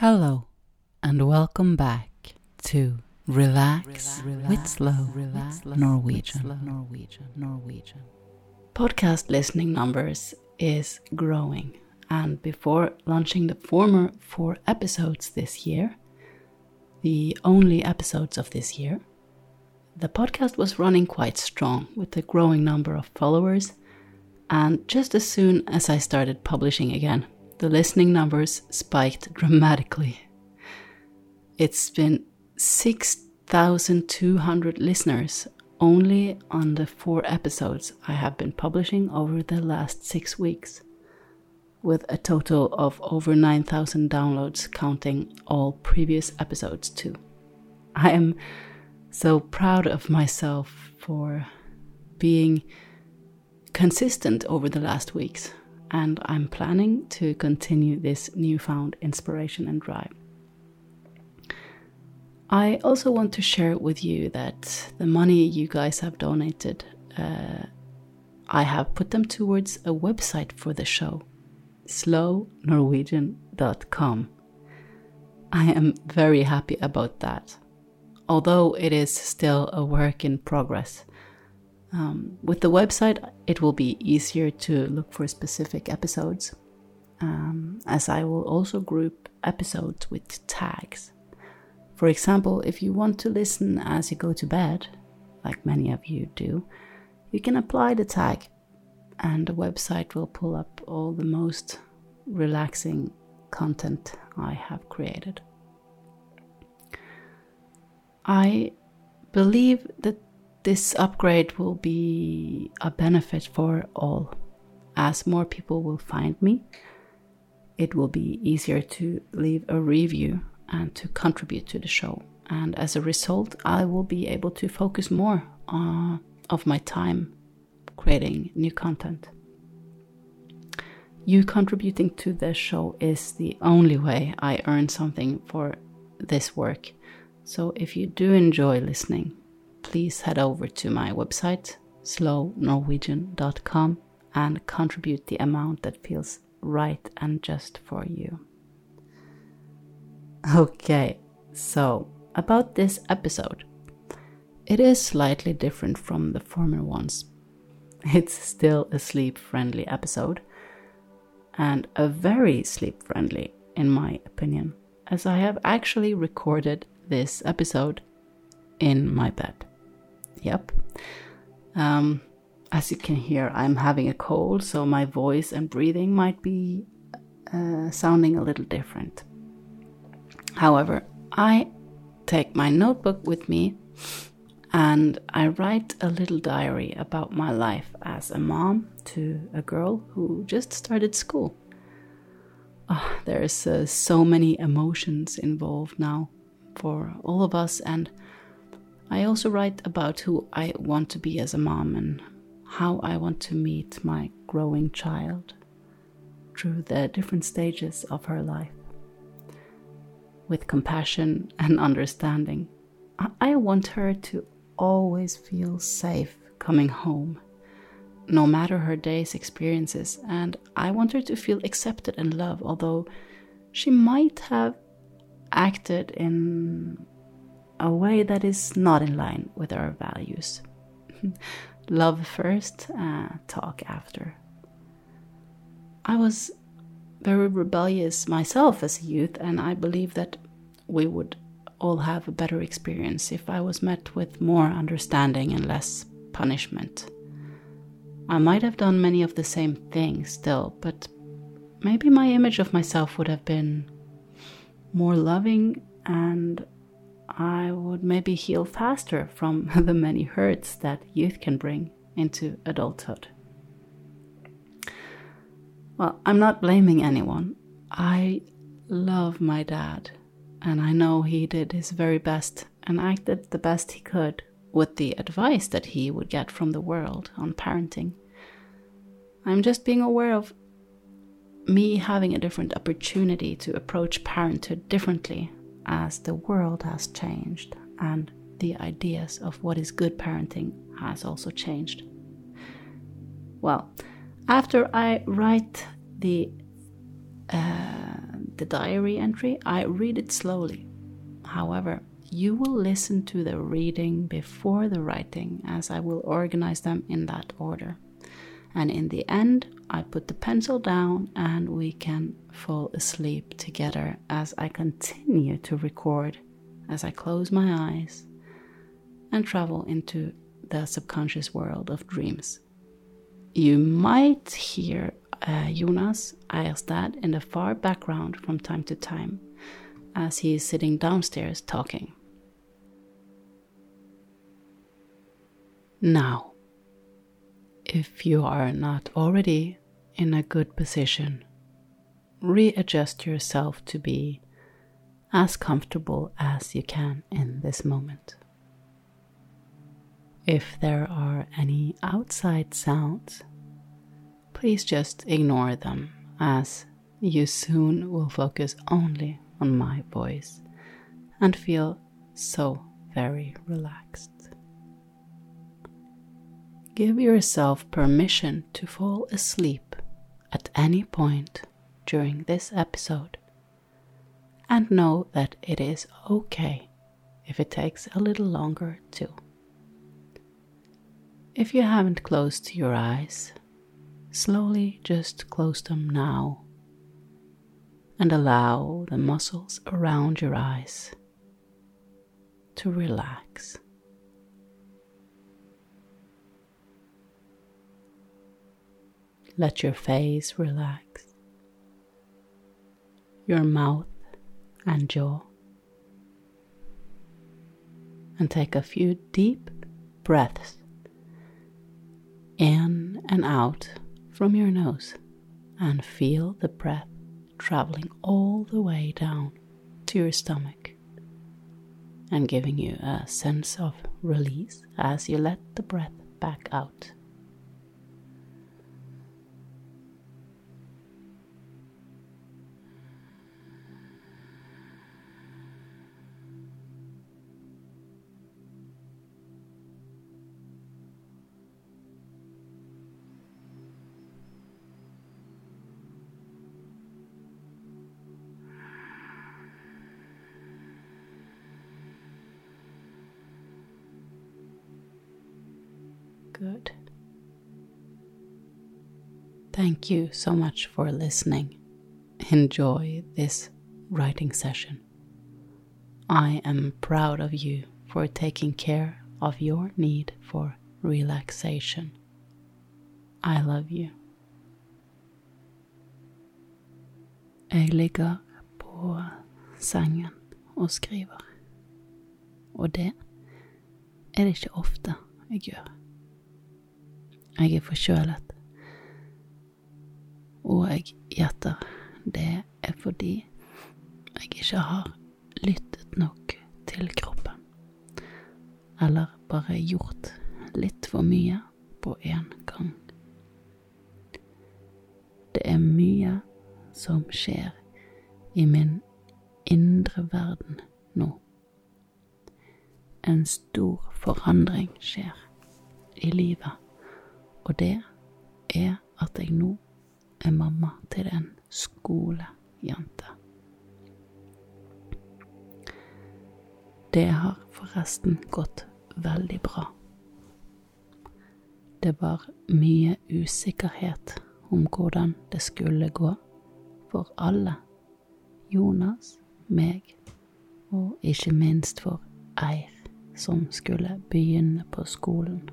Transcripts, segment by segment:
Hello, and welcome back to Relax, with Slow Norwegian. Norwegian. Norwegian. Podcast listening numbers is growing, and before launching the former four episodes this year, the only episodes of this year, the podcast was running quite strong with a growing number of followers. And just as soon as I started publishing again, the listening numbers spiked dramatically. It's been 6,200 listeners only on the four episodes I have been publishing over the last six weeks, with a total of over 9,000 downloads, counting all previous episodes too. I am so proud of myself for being consistent over the last weeks and I'm planning to continue this newfound inspiration and drive. I also want to share with you that the money you guys have donated, uh, I have put them towards a website for the show, slownorwegian.com. I am very happy about that, although it is still a work in progress. Um, with the website, it will be easier to look for specific episodes, um, as I will also group episodes with tags. For example, if you want to listen as you go to bed, like many of you do, you can apply the tag, and the website will pull up all the most relaxing content I have created. I believe that this upgrade will be a benefit for all. As more people will find me, it will be easier to leave a review and to contribute to the show. And as a result, I will be able to focus more uh, of my time creating new content. You contributing to the show is the only way I earn something for this work. So if you do enjoy listening, please head over to my website, slownorwegian.com, and contribute the amount that feels right and just for you. Okay, so about this episode. It is slightly different from the former ones. It's still a sleep friendly episode, and a very sleep friendly, in my opinion, as I have actually recorded this episode in my bed. Yep. Um, as you can hear, I'm having a cold, so my voice and breathing might be uh, sounding a little different. However, I take my notebook with me and I write a little diary about my life as a mom to a girl who just started school. Oh, there's uh, so many emotions involved now for all of us, and I also write about who I want to be as a mom and how I want to meet my growing child through the different stages of her life. With compassion and understanding, I want her to always feel safe coming home, no matter her day's experiences, and I want her to feel accepted and loved, although she might have acted in a way that is not in line with our values. Love first, uh, talk after. I was very rebellious myself as a youth, and I believe that we would all have a better experience if I was met with more understanding and less punishment. I might have done many of the same things still, but maybe my image of myself would have been more loving and I would maybe heal faster from the many hurts that youth can bring into adulthood. Well, I'm not blaming anyone. I love my dad, and I know he did his very best and acted the best he could with the advice that he would get from the world on parenting. I'm just being aware of me having a different opportunity to approach parenthood differently as the world has changed and the ideas of what is good parenting has also changed. Well, after I write the uh, the diary entry, I read it slowly. However, you will listen to the reading before the writing, as I will organize them in that order. And in the end, I put the pencil down and we can fall asleep together as I continue to record, as I close my eyes and travel into the subconscious world of dreams. You might hear uh, Jonas Eierstad in the far background from time to time as he is sitting downstairs talking. Now, if you are not already in a good position, readjust yourself to be as comfortable as you can in this moment. If there are any outside sounds, please just ignore them as you soon will focus only on my voice and feel so very relaxed. Give yourself permission to fall asleep at any point during this episode and know that it is okay if it takes a little longer too. If you haven't closed your eyes, slowly just close them now and allow the muscles around your eyes to relax. Let your face relax, your mouth and jaw, and take a few deep breaths in and out from your nose and feel the breath traveling all the way down to your stomach and giving you a sense of release as you let the breath back out. Good. Thank you so much for listening. Enjoy this writing session. I am proud of you for taking care of your need for relaxation. I love you. Jeg ligger på sengen og skriver, og det er det ikke ofte jeg gjør. Jeg er forkjølet. Og jeg gjetter det er fordi jeg ikke har lyttet nok til kroppen. Eller bare gjort litt for mye på én gang. Det er mye som skjer i min indre verden nå. En stor forandring skjer i livet og det er at jeg nå er mamma til en skolejente. Det har forresten gått veldig bra. Det var mye usikkerhet om hvordan det skulle gå for alle. Jonas, meg og ikke minst for Eir, som skulle begynne på skolen.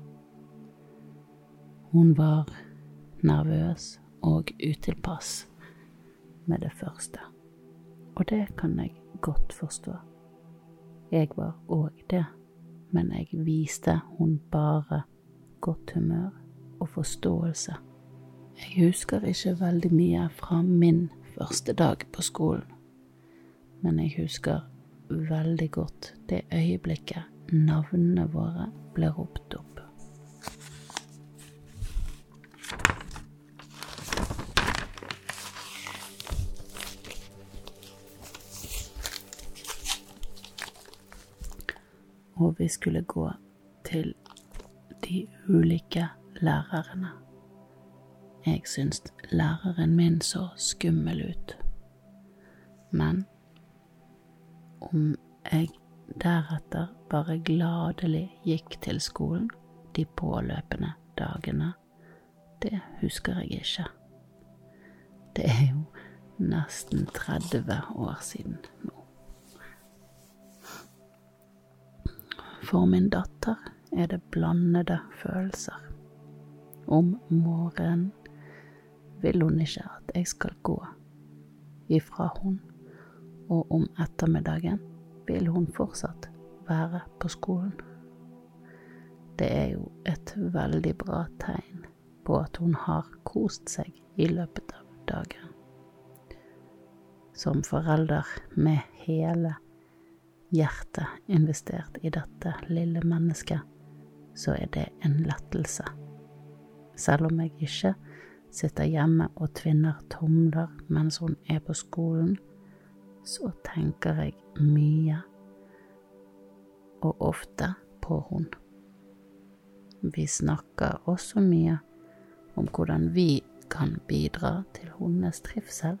Hun var nervøs og utilpass med det første, og det kan jeg godt forstå. Jeg var òg det, men jeg viste hun bare godt humør og forståelse. Jeg husker ikke veldig mye fra min første dag på skolen, men jeg husker veldig godt det øyeblikket navnene våre ble ropt opp. Og vi skulle gå til de ulike lærerne. Jeg syntes læreren min så skummel ut. Men om jeg deretter bare gladelig gikk til skolen de påløpende dagene, det husker jeg ikke. Det er jo nesten 30 år siden nå. For min datter er det blandede følelser. Om morgenen vil hun ikke at jeg skal gå ifra hun, og om ettermiddagen vil hun fortsatt være på skolen. Det er jo et veldig bra tegn på at hun har kost seg i løpet av dagen. Som forelder med hele hjertet investert i dette lille mennesket, så er det en lettelse. Selv om jeg ikke sitter hjemme og tvinner tomler mens hun er på skolen, så tenker jeg mye og ofte på hun. Vi snakker også mye om hvordan vi kan bidra til hennes trivsel,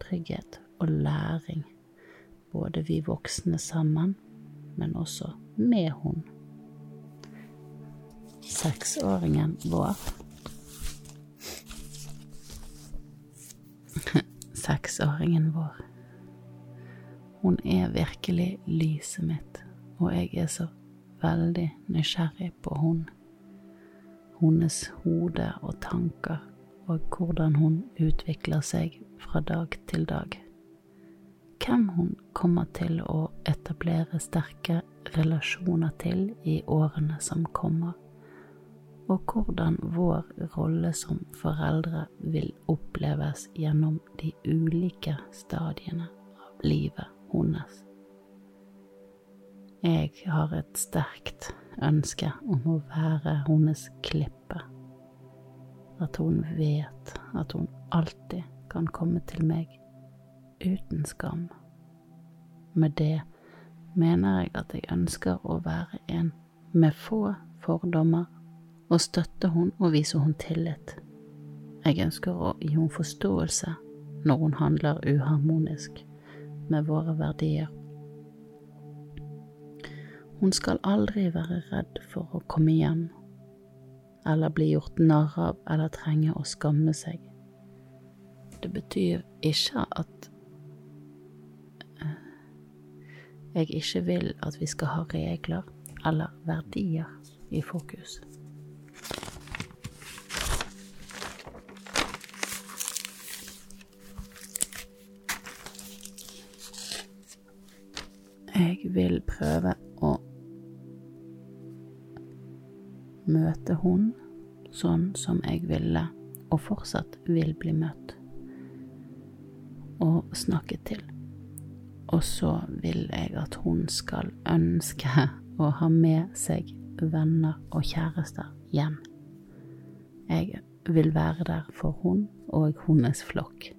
trygghet og læring, både vi voksne sammen, men også med hun. Seksåringen vår Seksåringen vår. Hun er virkelig lyset mitt, og jeg er så veldig nysgjerrig på hun. Hennes hode og tanker, og hvordan hun utvikler seg fra dag til dag. Hvem hun kommer til å etablere sterke relasjoner til i årene som kommer og hvordan vår rolle som foreldre vil oppleves gjennom de ulike stadiene av livet hennes. Jeg har et sterkt ønske om å være hennes klippe. At hun vet at hun alltid kan komme til meg uten skam. Med det mener jeg at jeg ønsker å være en med få fordommer og støtte hun og vise hun tillit. Jeg ønsker å gi hun forståelse når hun handler uharmonisk med våre verdier. Hun skal aldri være redd for å komme hjem, eller bli gjort narr av eller trenge å skamme seg. Det betyr ikke at jeg ikke vil at vi skal ha regler eller verdier i fokus. Jeg vil prøve å møte hun sånn som jeg ville, og fortsatt vil bli møtt, og snakket til. Og så vil jeg at hun skal ønske å ha med seg venner og kjærester hjem. Jeg vil være der for hun og hennes flokk.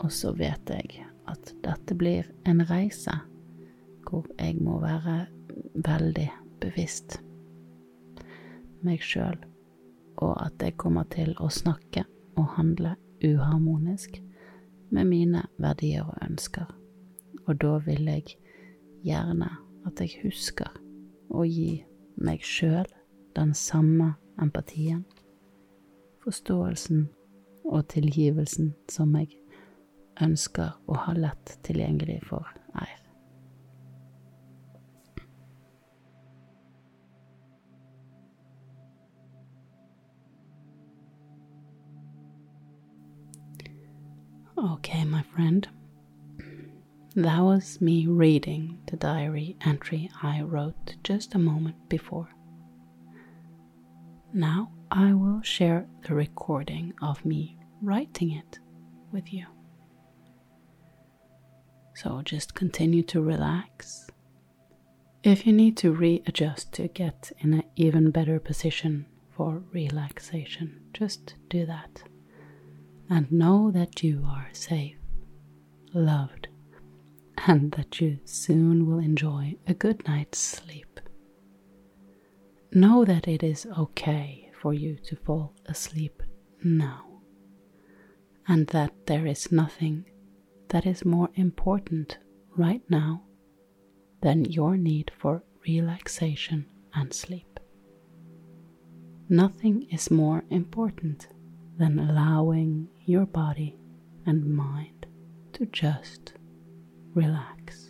Og så vet jeg at dette blir en reise hvor jeg må være veldig bevisst meg sjøl, og at jeg kommer til å snakke og handle uharmonisk med mine verdier og ønsker. Og da vil jeg gjerne at jeg husker å gi meg sjøl den samme empatien, forståelsen og tilgivelsen som jeg ønsker å ha lett tilgjengelig for Okay, my friend. That was me reading the diary entry I wrote just a moment before. Now I will share the recording of me writing it with you. So just continue to relax. If you need to readjust to get in an even better position for relaxation, just do that. And know that you are safe, loved, and that you soon will enjoy a good night's sleep. Know that it is okay for you to fall asleep now, and that there is nothing that is more important right now than your need for relaxation and sleep. Nothing is more important than allowing your body and mind to just relax.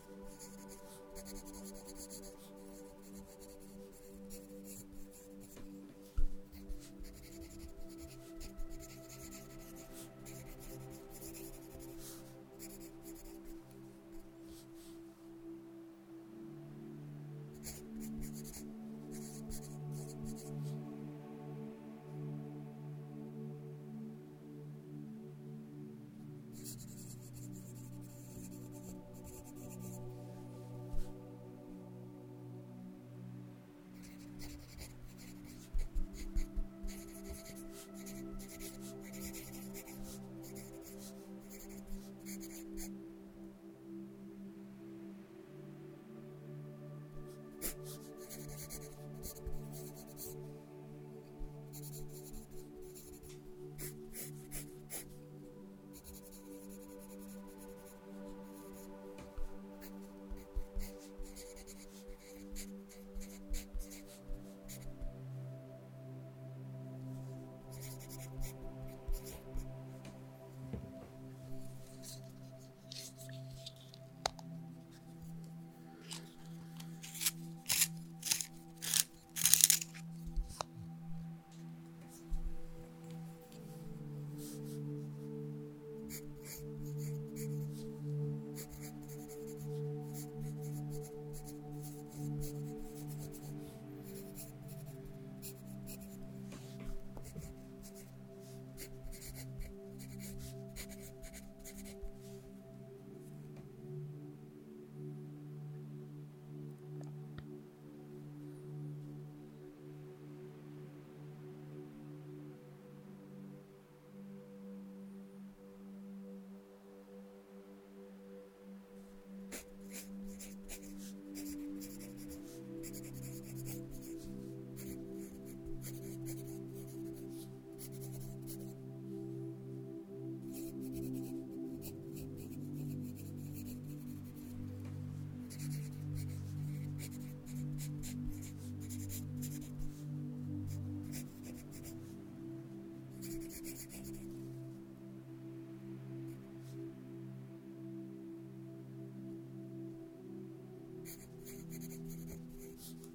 Thank you.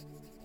Thank you.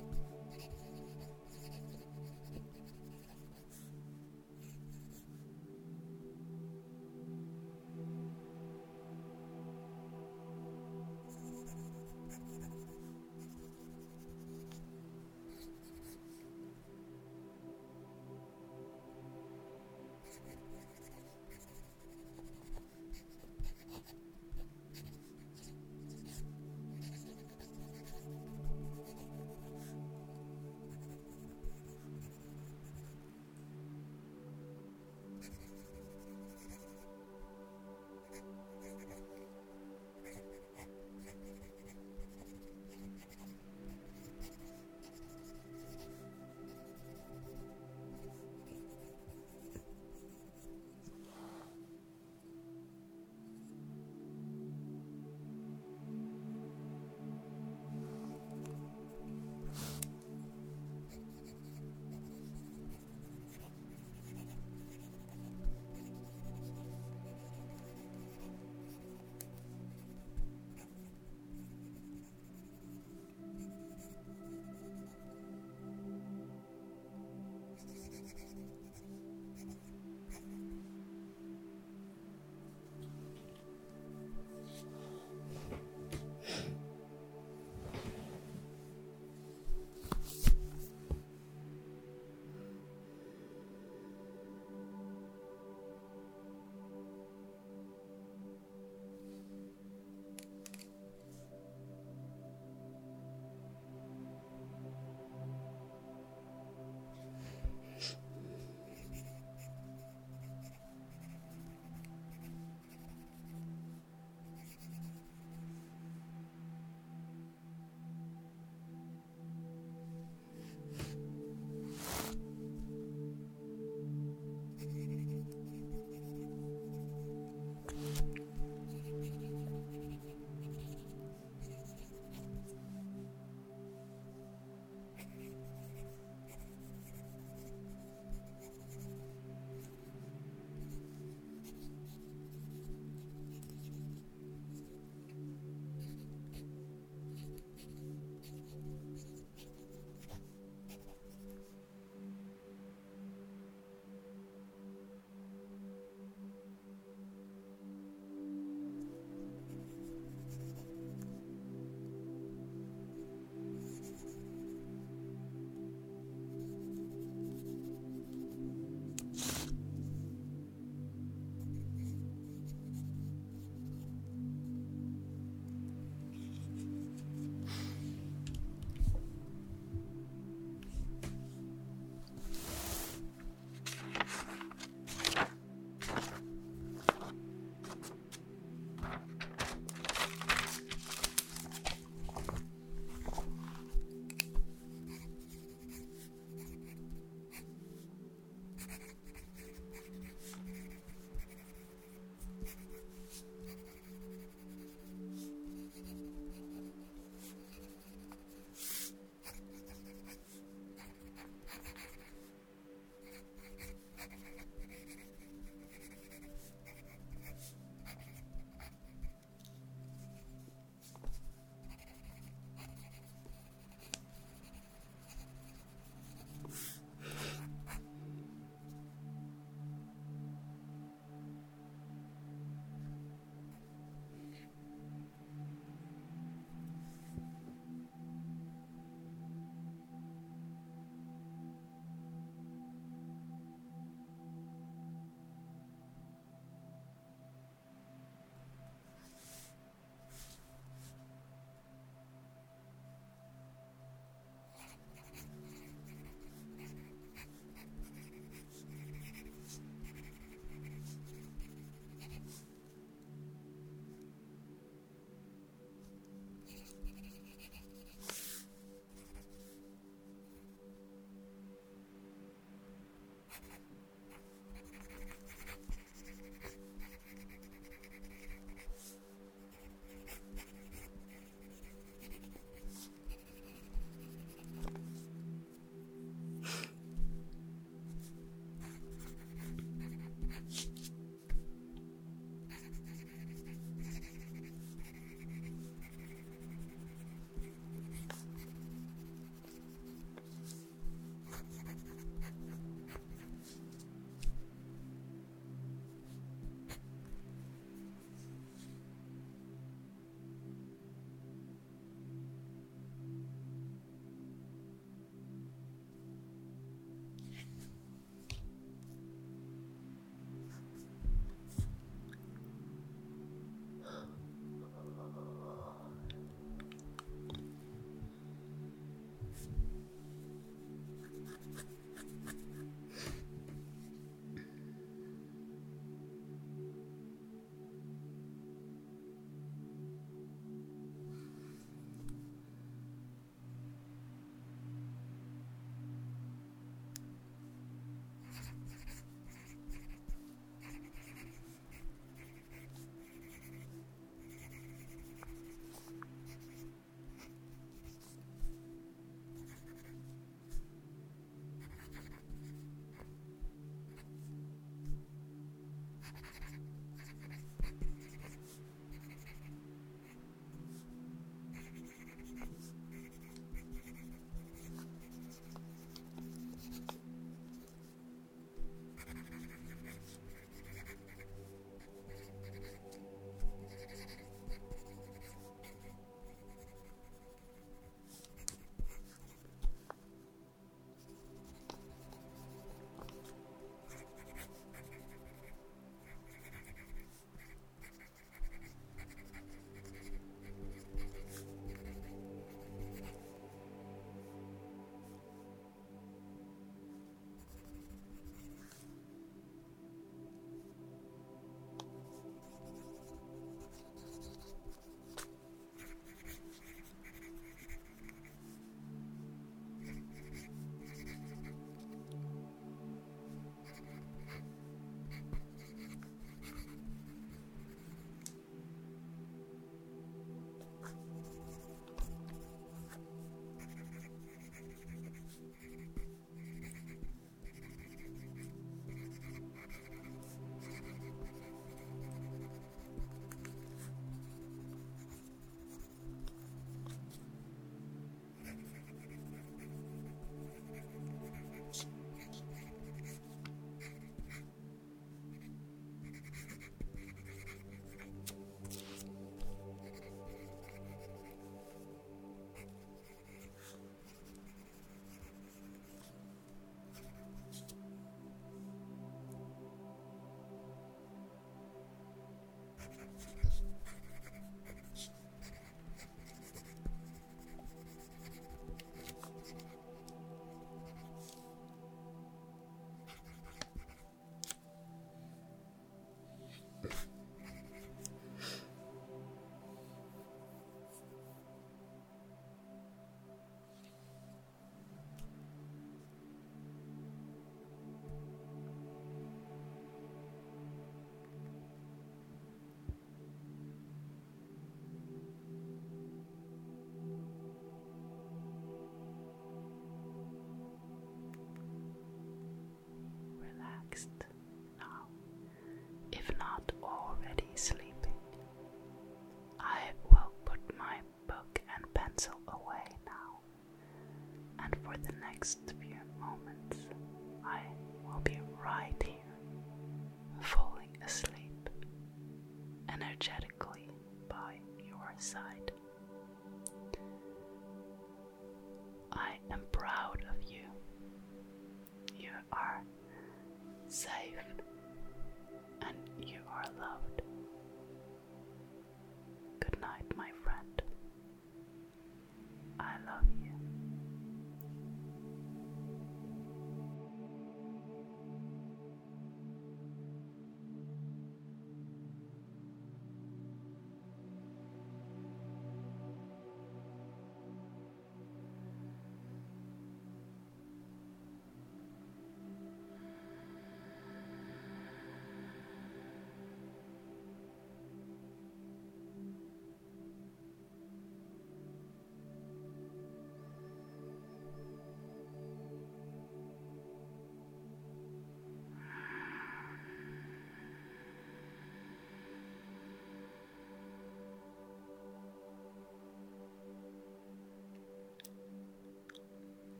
Next